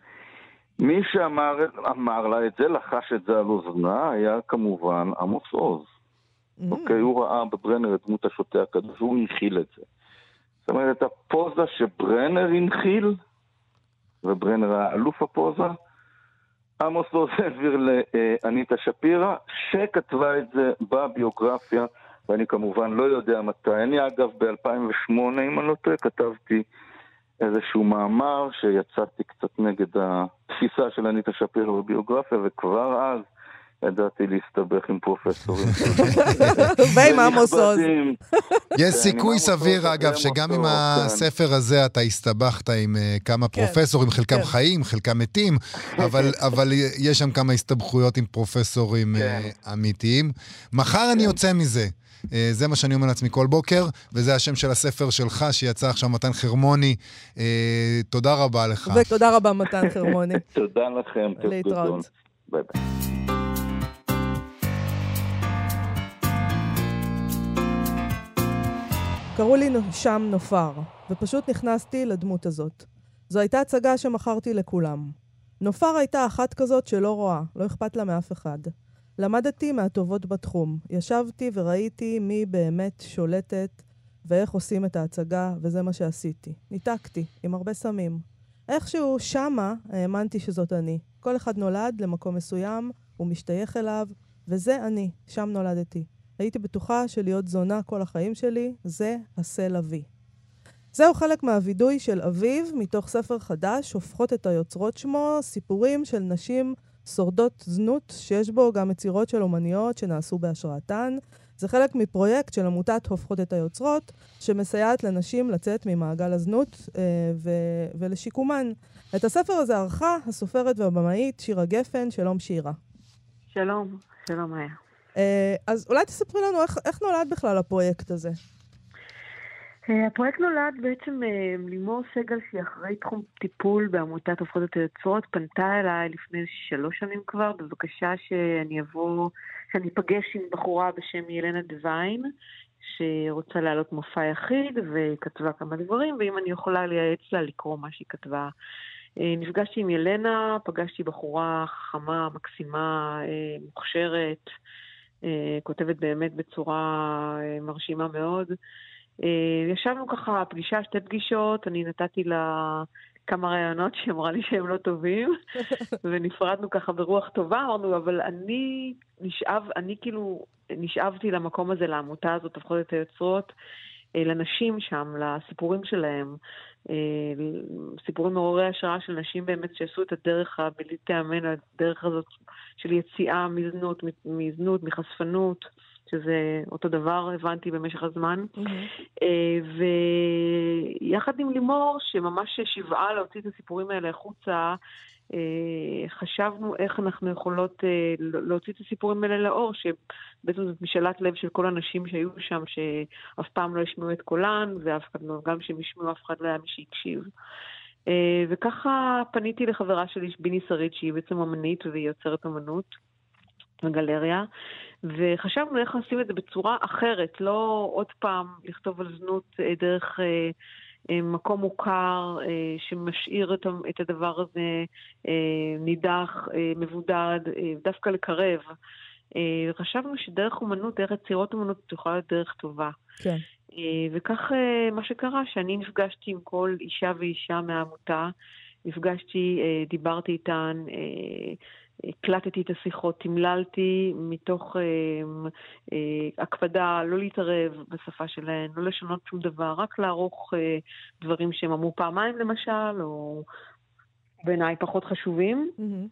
מי שאמר אמר לה את זה, לחש את זה על אוזנה, היה כמובן עמוס עוז. Mm. אוקיי, הוא ראה בברנר את דמות השוטה הקדוש, והוא הנחיל את זה. זאת אומרת, הפוזה שברנר הנחיל, וברנר היה אלוף הפוזה, עמוס עוז העביר לאניטה שפירא, שכתבה את זה בביוגרפיה ואני כמובן לא יודע מתי. אני אגב ב-2008, אם אני לא טועה, כתבתי איזשהו מאמר שיצאתי קצת נגד התפיסה של אניטה שפירו בביוגרפיה, וכבר אז ידעתי להסתבך עם פרופסורים. ועם עמוס עוז. יש סיכוי סביר, אגב, שגם עם הספר הזה אתה הסתבכת עם אה, כמה כן. פרופסורים, חלקם כן. חיים, חלקם מתים, אבל- אבל יש שם כמה הסתבכויות עם פרופסורים אה, כן. אמיתיים. מחר אני יוצא מזה. אה, זה מה שאני אומר לעצמי כל בוקר, וזה השם של הספר שלך, שיצא עכשיו, מתן חרמוני. אה, תודה רבה לך. ותודה רבה, מתן חרמוני. תודה לכם. להתראות. ביי ביי. קראו לי שם נופר, ופשוט נכנסתי לדמות הזאת. זו הייתה הצגה שמכרתי לכולם. נופר הייתה אחת כזאת שלא רואה, לא אכפת לה מאף אחד. למדתי מהטובות בתחום. ישבתי וראיתי מי באמת שולטת ואיך עושים את ההצגה, וזה מה שעשיתי. ניתקתי, עם הרבה סמים. איכשהו שמה האמנתי שזאת אני. כל אחד נולד למקום מסוים, הוא משתייך אליו, וזה אני, שם נולדתי. הייתי בטוחה שלהיות זונה כל החיים שלי, זה הסל אבי. זהו חלק מהווידוי של אביב, מתוך ספר חדש, הופכות את היוצרות שמו, סיפורים של נשים שורדות זנות, שיש בו גם יצירות של אומניות שנעשו בהשראתן. זה חלק מפרויקט של עמותת הופכות את היוצרות, שמסייעת לנשים לצאת ממעגל הזנות אה, ו- ולשיקומן. את הספר הזה ערכה הסופרת והבמאית שירה גפן, שלום שירה. שלום, שלום מאיה. אה, אז אולי תספרי לנו איך, איך נולד בכלל הפרויקט הזה. אה, הפרויקט נולד בעצם אה, לימור סגל, שהיא אחראית תחום טיפול בעמותת הופכות את היוצרות, פנתה אליי לפני שלוש שנים כבר, בבקשה שאני אבוא, שאני אפגש עם בחורה בשם ילנה דוויין, שרוצה להעלות מופע יחיד, וכתבה כמה דברים, ואם אני יכולה לייעץ לה לקרוא מה שהיא כתבה. אה, נפגשתי עם ילנה, פגשתי בחורה חכמה, מקסימה, מוכשרת, כותבת באמת בצורה מרשימה מאוד. אה, ישבנו ככה פגישה, שתי פגישות, אני נתתי לה כמה רעיונות שהיא אמרה לי שהם לא טובים, ונפרדנו ככה ברוח טובה, אמרנו, אבל אני נשאב, אני כאילו נשאבתי למקום הזה, לעמותה הזאת, הופכות את היוצרות, אה, לנשים שם, לסיפורים שלהם, אה, סיפורים מעוררי השראה של נשים באמת שעשו את הדרך הבלתי תיאמן, הדרך הזאת של יציאה מזנות, מזנות, מחשפנות. שזה אותו דבר, הבנתי במשך הזמן. אה, ויחד עם לימור, שממש שיועה להוציא את הסיפורים האלה החוצה, אה, חשבנו איך אנחנו יכולות אה, להוציא את הסיפורים האלה לאור, שבעצם זאת משאלת לב של כל הנשים שהיו שם, שאף פעם לא השמיעו את קולן, ואף אחד לא, גם כשהם השמיעו, אף אחד לא היה מי שהקשיב. וככה פניתי לחברה שלי, ביני שרית, שהיא בעצם אמנית והיא יוצרת אמנות בגלריה, וחשבנו איך עושים את זה בצורה אחרת, לא עוד פעם לכתוב על זנות אה, דרך אה, אה, מקום מוכר אה, שמשאיר את, את הדבר הזה אה, נידח, מבודד, דווקא לקרב. חשבנו שדרך אומנות, דרך יצירות אומנות, זו יכולה להיות דרך טובה. כן. וכך מה שקרה, שאני נפגשתי עם כל אישה ואישה מהעמותה, נפגשתי, דיברתי איתן, הקלטתי את השיחות, תמללתי מתוך אה, אה, הקפדה לא להתערב בשפה שלהן, לא לשנות שום דבר, רק לערוך אה, דברים שהם אמרו פעמיים למשל, או בעיניי פחות חשובים. מהמם.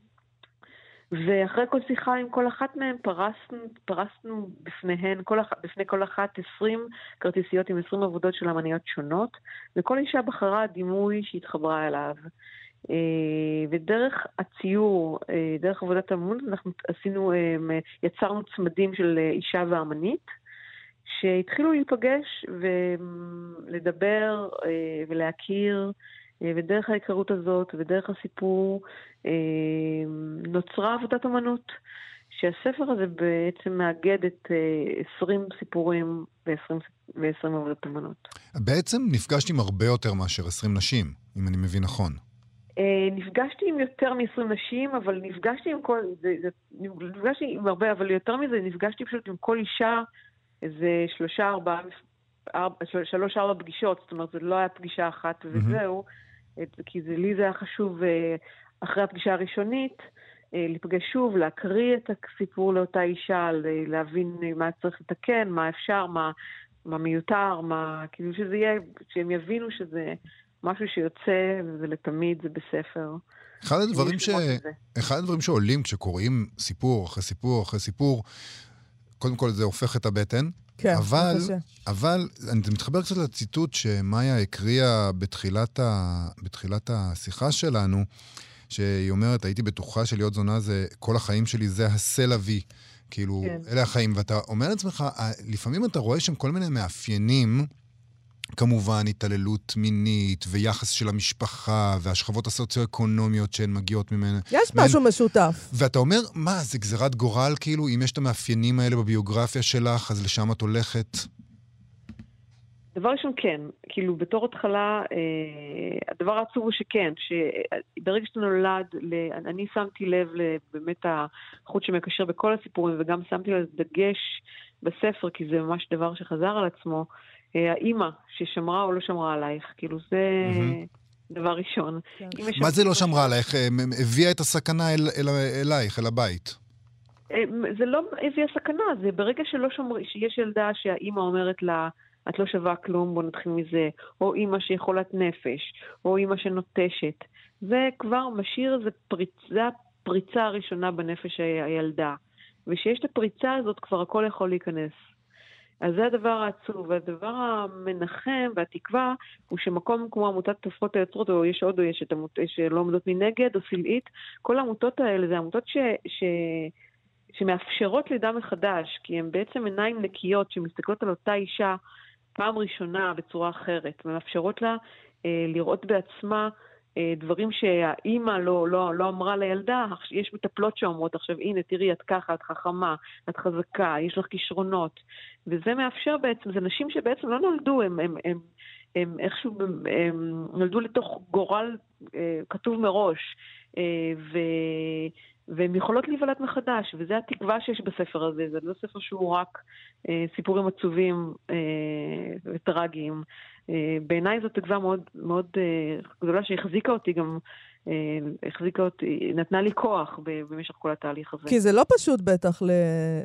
ואחרי כל שיחה עם כל אחת מהן פרסנו, פרסנו בפניהן, כל אח, בפני כל אחת 20 כרטיסיות עם 20 עבודות של אמניות שונות, וכל אישה בחרה דימוי שהתחברה אליו. אה, ודרך הציור, אה, דרך עבודת האמנות, אנחנו עשינו, אה, יצרנו צמדים של אישה ואמנית, שהתחילו להיפגש ולדבר ולהכיר, ודרך ההיכרות הזאת ודרך הסיפור נוצרה עבודת אמנות. שהספר הזה בעצם מאגד את אה, 20 סיפורים ו-20 ו-20 עבודות אמנות. בעצם נפגשת עם הרבה יותר מאשר 20 נשים, אם אני מבין נכון. אה, נפגשתי עם יותר מ-20 נשים, אבל נפגשתי עם כל... זה, זה, נפגשתי עם הרבה, אבל יותר מזה, נפגשתי פשוט עם כל אישה איזה שלושה, ארבעה, ארבע, של- שלוש, ארבע פגישות. זאת אומרת, זו לא הייתה פגישה אחת וזהו, את- כי זה, לי זה היה חשוב אה, אחרי הפגישה הראשונית. אה, להיפגש שוב, להקריא את הסיפור לאותה אישה, להבין מה צריך לתקן, מה אפשר, מה, מה מיותר, מה... כאילו שזה יהיה, שהם יבינו שזה משהו שיוצא ולתמיד זה בספר. אחד הדברים, ש... אחד הדברים שעולים כשקוראים סיפור אחרי סיפור אחרי סיפור, קודם כל זה הופך את הבטן, כן, אבל. אבל זה מתחבר קצת לציטוט שמאיה הקריאה בתחילת, ה, בתחילת השיחה שלנו, שהיא אומרת, הייתי בטוחה שלהיות זונה זה, כל החיים שלי זה הסל אבי. כאילו, כן. אלה החיים. ואתה אומר לעצמך, לפעמים אתה רואה שם כל מיני מאפיינים, כמובן התעללות מינית, ויחס של המשפחה, והשכבות הסוציו-אקונומיות שהן מגיעות ממנה. יש מהן- משהו משותף. ואתה אומר, מה, זה גזירת גורל, כאילו, אם יש את המאפיינים האלה בביוגרפיה שלך, אז לשם את הולכת? דבר ראשון, כן. כאילו, בתור התחלה, אה, הדבר העצוב הוא שכן, שברגע שאתה נולד, ל... אני שמתי לב לבאמת החוט שמקשר בכל הסיפורים, וגם שמתי לב דגש בספר, כי זה ממש דבר שחזר על עצמו, האימא ששמרה או לא שמרה עלייך, כאילו, זה. דבר ראשון. כן. מה זה לא שמרה עלייך? אה, הביאה את הסכנה אל, אל, אלייך, אל הבית. אה, זה לא הביאה סכנה, זה ברגע שלא שומרים, שיש ילדה שהאימא אומרת לה, את לא שווה כלום, בוא נתחיל מזה, או אימא שיכולת נפש, או אימא שנוטשת. זה כבר משאיר, זה, פריצ... זה הפריצה הראשונה בנפש הילדה. וכשיש את הפריצה הזאת, כבר הכל יכול להיכנס. אז זה הדבר העצוב, והדבר המנחם והתקווה הוא שמקום כמו עמותת תופרות היוצרות, או יש עוד, או יש את עמותות שלא עומדות מנגד, או סלעית, כל העמותות האלה זה עמותות ש... ש... שמאפשרות לידה מחדש, כי הן בעצם עיניים נקיות שמסתכלות על אותה אישה פעם ראשונה בצורה אחרת, ומאפשרות לה אה, לראות בעצמה אה, דברים שהאימא לא, לא, לא אמרה לילדה, יש מטפלות שאומרות עכשיו, הנה, תראי, את ככה, את חכמה, את חזקה, יש לך כישרונות. וזה מאפשר בעצם, זה נשים שבעצם לא נולדו, הם, הם, הם, הם איכשהו הם, הם נולדו לתוך גורל אה, כתוב מראש, אה, ו... והן יכולות להיוולד מחדש, וזו התקווה שיש בספר הזה. זה לא ספר שהוא רק אה, סיפורים עצובים אה, וטרגיים. אה, בעיניי זו תקווה מאוד, מאוד אה, גדולה שהחזיקה אותי גם, אה, החזיקה אותי, נתנה לי כוח במשך כל התהליך הזה. כי זה לא פשוט בטח ל-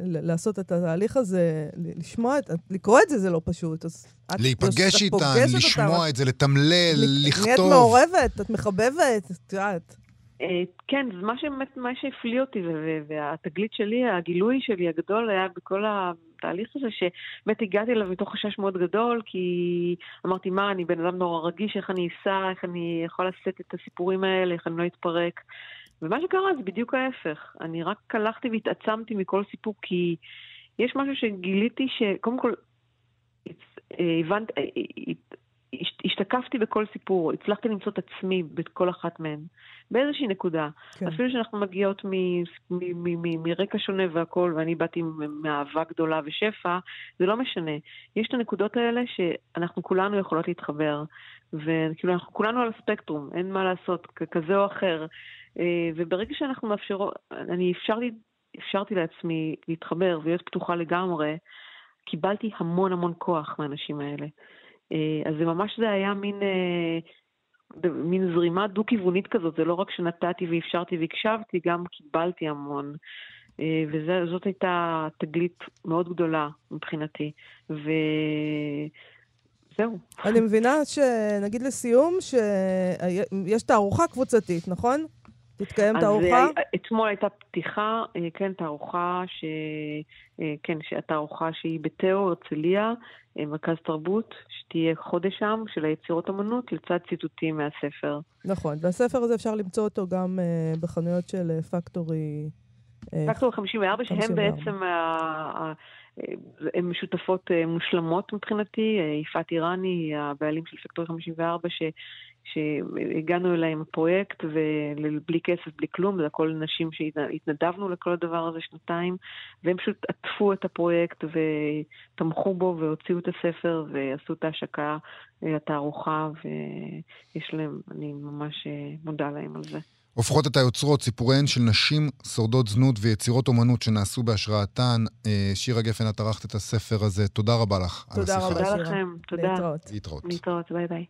ל- לעשות את התהליך הזה, ל- לשמוע, את, לקרוא את זה זה לא פשוט. אז את, להיפגש איתן, לשמוע את את זה, לתמלל, נהיית לכתוב. מעורבת, את מחבבת, את יודעת. כן, מה שבאמת, מה שהפליא אותי, והתגלית שלי, הגילוי שלי הגדול היה בכל התהליך הזה, שבאמת הגעתי אליו מתוך חשש מאוד גדול, כי אמרתי, מה, אני בן אדם נורא רגיש, איך אני אסע, איך אני יכול לשאת את הסיפורים האלה, איך אני לא אתפרק. ומה שקרה זה בדיוק ההפך. אני רק הלכתי והתעצמתי מכל סיפור, כי יש משהו שגיליתי שקודם כל, אה, הבנת, אה, אה, הש- השתקפתי בכל סיפור, הצלחתי למצוא את עצמי בכל אחת מהן, באיזושהי נקודה. כן. אפילו שאנחנו מגיעות מ- מ- מ- מ- מרקע שונה והכול, ואני באתי מאהבה גדולה ושפע, זה לא משנה. יש את הנקודות האלה שאנחנו כולנו יכולות להתחבר, וכאילו אנחנו כולנו על הספקטרום, אין מה לעשות, כ- כזה או אחר. אה, וברגע שאנחנו מאפשרות, אני אפשרתי, אפשרתי לעצמי להתחבר ולהיות פתוחה לגמרי, קיבלתי המון המון כוח מהאנשים האלה. אה, אז זה ממש זה היה מין, אה, מין זרימה דו-כיוונית כזאת, זה לא רק שנתתי ואפשרתי והקשבתי, גם קיבלתי המון. אה, וזאת הייתה תגלית מאוד גדולה מבחינתי. וזהו. אני מבינה שנגיד לסיום, שיש תערוכה קבוצתית, נכון? תתקיים תערוכה? אה, אתמול הייתה פתיחה, אה, כן, תערוכה, ש... כן, תערוכה שהיא בתאו, הרצליה, מרכז תרבות, שתהיה חודש שם, של היצירות אמנות, לצד ציטוטים מהספר. נכון, והספר הזה אפשר למצוא אותו גם אה, בחנויות של אה, פקטורי. אה, פקטור 54, שהן 54. בעצם, הן משותפות אה, מושלמות מבחינתי. אה, יפעת איראני היא הבעלים של פקטור 54, ש, שהגענו אליה עם הפרויקט, ובלי כסף, בלי כלום, זה הכל נשים שהתנדבנו לכל הדבר הזה שנתיים, והם פשוט עטפו את הפרויקט ותמכו בו והוציאו את הספר ועשו את ההשקה אה, לתערוכה, ויש להם, אני ממש מודה להם על זה. הופכות את היוצרות, סיפוריהן של נשים שורדות זנות ויצירות אומנות שנעשו בהשראתן. אה, שירה גפן, את ערכת את הספר הזה. תודה רבה לך על תודה השיחה. רבה. תודה שירה. לכם, תודה. להתראות. להתראות. להתראות, ביי ביי.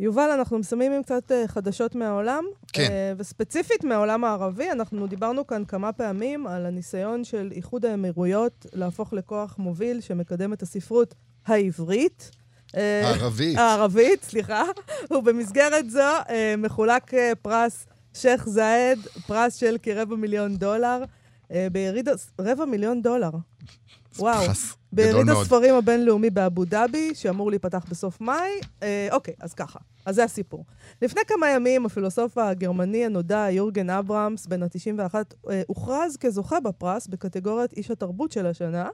יובל, אנחנו מסיימים עם קצת אה, חדשות מהעולם. כן. אה, וספציפית מהעולם הערבי, אנחנו דיברנו כאן כמה פעמים על הניסיון של איחוד האמירויות להפוך לכוח מוביל שמקדם את הספרות העברית. הערבית. הערבית, סליחה. ובמסגרת זו מחולק פרס שייח' זאייד, פרס של כרבע מיליון דולר, אה, ביריד... רבע מיליון דולר. וואו. פרס ביריד מאוד. הספרים הבינלאומי באבו דאבי, שאמור להיפתח בסוף מאי. אה, אוקיי, אז ככה. אז זה הסיפור. לפני כמה ימים, הפילוסוף הגרמני הנודע יורגן אברהמס, בן ה-91, אה, הוכרז כזוכה בפרס בקטגוריית איש התרבות של השנה.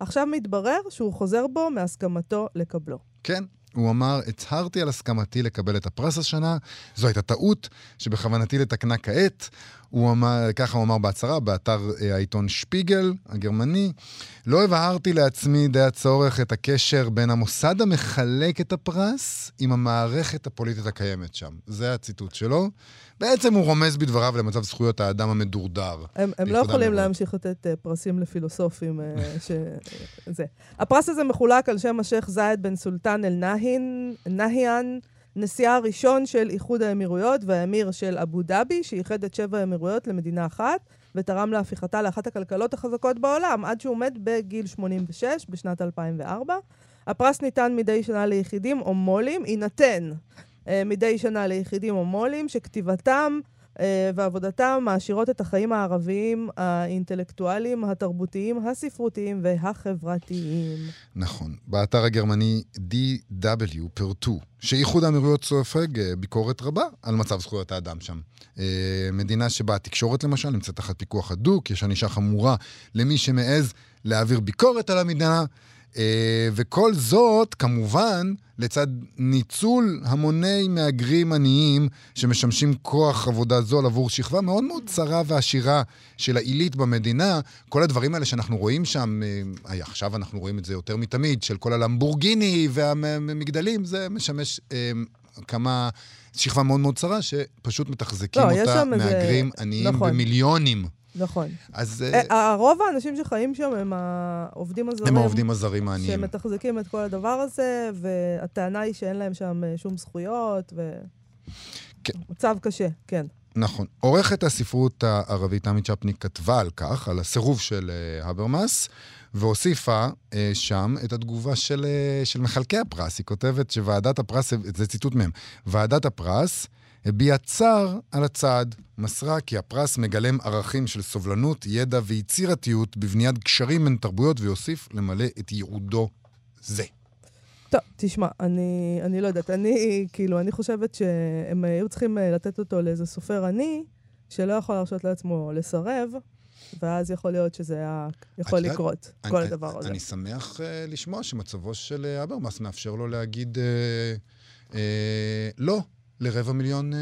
עכשיו מתברר שהוא חוזר בו מהסכמתו לקבלו. כן. הוא אמר, הצהרתי על הסכמתי לקבל את הפרס השנה, זו הייתה טעות שבכוונתי לתקנה כעת. הוא אמר, ככה הוא אמר בהצהרה, באתר אה, העיתון שפיגל הגרמני. לא הבהרתי לעצמי די הצורך את הקשר בין המוסד המחלק את הפרס עם המערכת הפוליטית הקיימת שם. זה הציטוט שלו. בעצם הוא רומז בדבריו למצב זכויות האדם המדורדר. הם, הם לא יכולים האמירויות. להמשיך לתת uh, פרסים לפילוסופים. Uh, ש... זה. הפרס הזה מחולק על שם השייח' זייד בן סולטן אל-נהין, נהיאן, נשיאה הראשון של איחוד האמירויות והאמיר של אבו דאבי, שאיחד את שבע האמירויות למדינה אחת, ותרם להפיכתה לאחת הכלכלות החזקות בעולם, עד שהוא מת בגיל 86 בשנת 2004. הפרס ניתן מדי שנה ליחידים או מו"לים, יינתן מדי שנה ליחידים או מו"לים שכתיבתם אה, ועבודתם מעשירות את החיים הערביים, האינטלקטואליים, התרבותיים, הספרותיים והחברתיים. נכון. באתר הגרמני DW פירטו שאיחוד האמירויות סופג אה, ביקורת רבה על מצב זכויות האדם שם. אה, מדינה שבה התקשורת למשל נמצאת תחת פיקוח הדוק, יש ענישה חמורה למי שמעז להעביר ביקורת על המדינה. אה, וכל זאת, כמובן, לצד ניצול המוני מהגרים עניים שמשמשים כוח עבודה זול עבור שכבה מאוד מאוד צרה ועשירה של העילית במדינה. כל הדברים האלה שאנחנו רואים שם, אה, עכשיו אנחנו רואים את זה יותר מתמיד, של כל הלמבורגיני והמגדלים, זה משמש אה, כמה... שכבה מאוד מאוד צרה, שפשוט מתחזקים לא, אותה שם איזה- מהגרים עניים נכון. במיליונים. נכון. אז אה, אה, הרוב האנשים שחיים שם הם העובדים הזרים. הם העובדים הזרים העניים. שמתחזקים את כל הדבר הזה, והטענה היא שאין להם שם אה, שום זכויות, ו... כן. מצב קשה, כן. נכון. עורכת הספרות הערבית עמי צ'פניק כתבה על כך, על הסירוב של אה, הברמאס, והוסיפה אה, שם את התגובה של, אה, של מחלקי הפרס. היא כותבת שוועדת הפרס, זה ציטוט מהם, ועדת הפרס הביעה צער על הצעד, מסרה כי הפרס מגלם ערכים של סובלנות, ידע ויצירתיות בבניית קשרים בין תרבויות, ויוסיף למלא את ייעודו זה. טוב, תשמע, אני, אני לא יודעת, אני, כאילו, אני חושבת שהם היו צריכים אה, לתת אותו לאיזה סופר עני, שלא יכול להרשות לעצמו לסרב, ואז יכול להיות שזה היה יכול לקרות, כל אני, הדבר הזה. אני שמח uh, לשמוע שמצבו של uh, אברמאס מאפשר לו להגיד uh, uh, לא לרבע מיליון uh,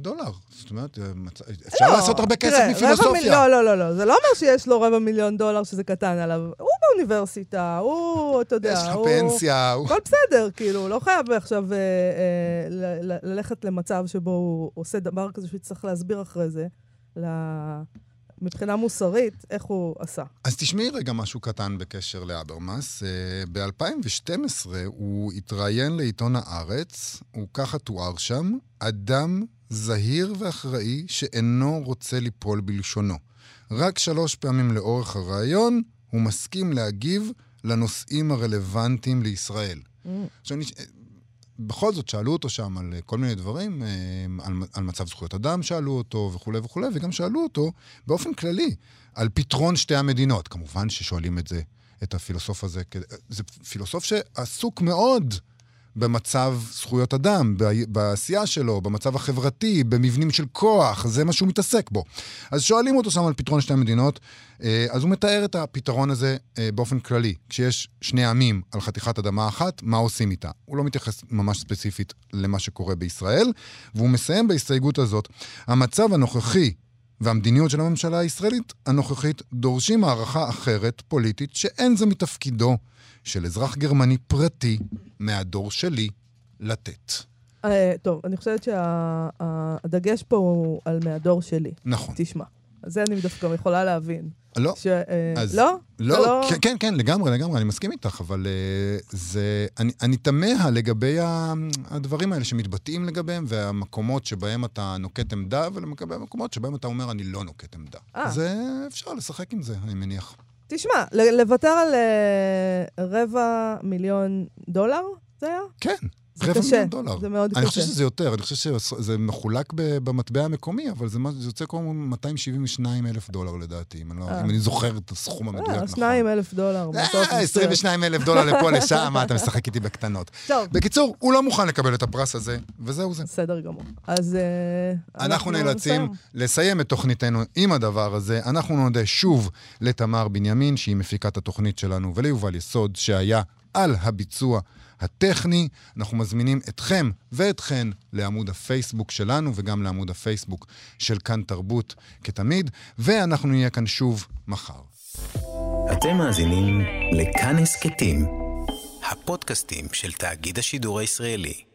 דולר. זאת אומרת, מצ... אפשר לא, לעשות הרבה כסף תראה, מפילוסופיה. מיל... לא, לא, לא, לא. זה לא אומר שיש לו רבע מיליון דולר שזה קטן עליו. הוא באוניברסיטה, הוא, אתה יודע, יש לך הוא... פנסיה. הוא... הכל בסדר, כאילו, הוא לא חייב עכשיו אה, אה, ל- ל- ללכת למצב שבו הוא עושה דבר כזה שהוא יצטרך להסביר אחרי זה, ל... מבחינה מוסרית, איך הוא עשה. אז תשמעי רגע משהו קטן בקשר לאברמאס. Uh, ב-2012 הוא התראיין לעיתון הארץ, הוא ככה תואר שם, אדם זהיר ואחראי שאינו רוצה ליפול בלשונו. רק שלוש פעמים לאורך הראיון הוא מסכים להגיב לנושאים הרלוונטיים לישראל. עכשיו, אני- בכל זאת, שאלו אותו שם על אה, כל מיני דברים, אה, על, על מצב זכויות אדם שאלו אותו וכולי וכולי, וגם שאלו אותו באופן כללי על פתרון שתי המדינות. כמובן ששואלים את זה, את הפילוסוף הזה, זה פילוסוף שעסוק מאוד במצב זכויות אדם, בעשייה שלו, במצב החברתי, במבנים של כוח, זה מה שהוא מתעסק בו. אז שואלים אותו שם על פתרון שתי המדינות, אה, אז הוא מתאר את הפתרון הזה אה, באופן כללי. כשיש שני עמים על חתיכת אדמה אחת, מה עושים איתה? הוא לא מתייחס ממש ספציפית למה שקורה בישראל, והוא מסיים בהסתייגות הזאת. המצב הנוכחי והמדיניות של הממשלה הישראלית הנוכחית דורשים הערכה אחרת, פוליטית, שאין זה מתפקידו של אזרח גרמני פרטי מהדור שלי לתת. אה, טוב, אני חושבת שהדגש פה הוא על מהדור שלי. נכון. תשמע, זה אני דווקא יכולה להבין. לא. ש... אה, אז- לא? לא, אתה כן, כן, כן, לגמרי, לגמרי, אני מסכים איתך, אבל uh, זה... אני, אני תמה לגבי ה, הדברים האלה שמתבטאים לגביהם, והמקומות שבהם אתה נוקט עמדה, ולגבי המקומות שבהם אתה אומר, אני לא נוקט עמדה. אה. זה, אפשר לשחק עם זה, אני מניח. תשמע, לוותר על אה, רבע מיליון דולר, זה היה? כן, זה רבע קשה, מיליון דולר. זה מאוד אני קשה. חושב שזה יותר, אני חושב שזה מחולק במטבע המקומי, אבל זה, זה יוצא כמו 272 אלף דולר לדעתי, אם אני, לא, אה. אם אני זוכר את הסכום המדויק אה, נכון. שניים אלף דולר. בסוף אה, מסתדר. 22 אלף דולר לפה, לשם, מה, אתה משחק איתי בקטנות. טוב, בקיצור, הוא לא מוכן לקבל את הפרס הזה, וזהו זה. בסדר גמור. אז אנחנו נאלצים. לסיים את תוכניתנו עם הדבר הזה. אנחנו נודה שוב לתמר בנימין, שהיא מפיקת התוכנית שלנו, וליובל יסוד, שהיה על הביצוע הטכני. אנחנו מזמינים אתכם ואתכן לעמוד הפייסבוק שלנו, וגם לעמוד הפייסבוק של כאן תרבות, כתמיד, ואנחנו נהיה כאן שוב מחר. אתם מאזינים לכאן הסכתים, הפודקאסטים של תאגיד השידור הישראלי.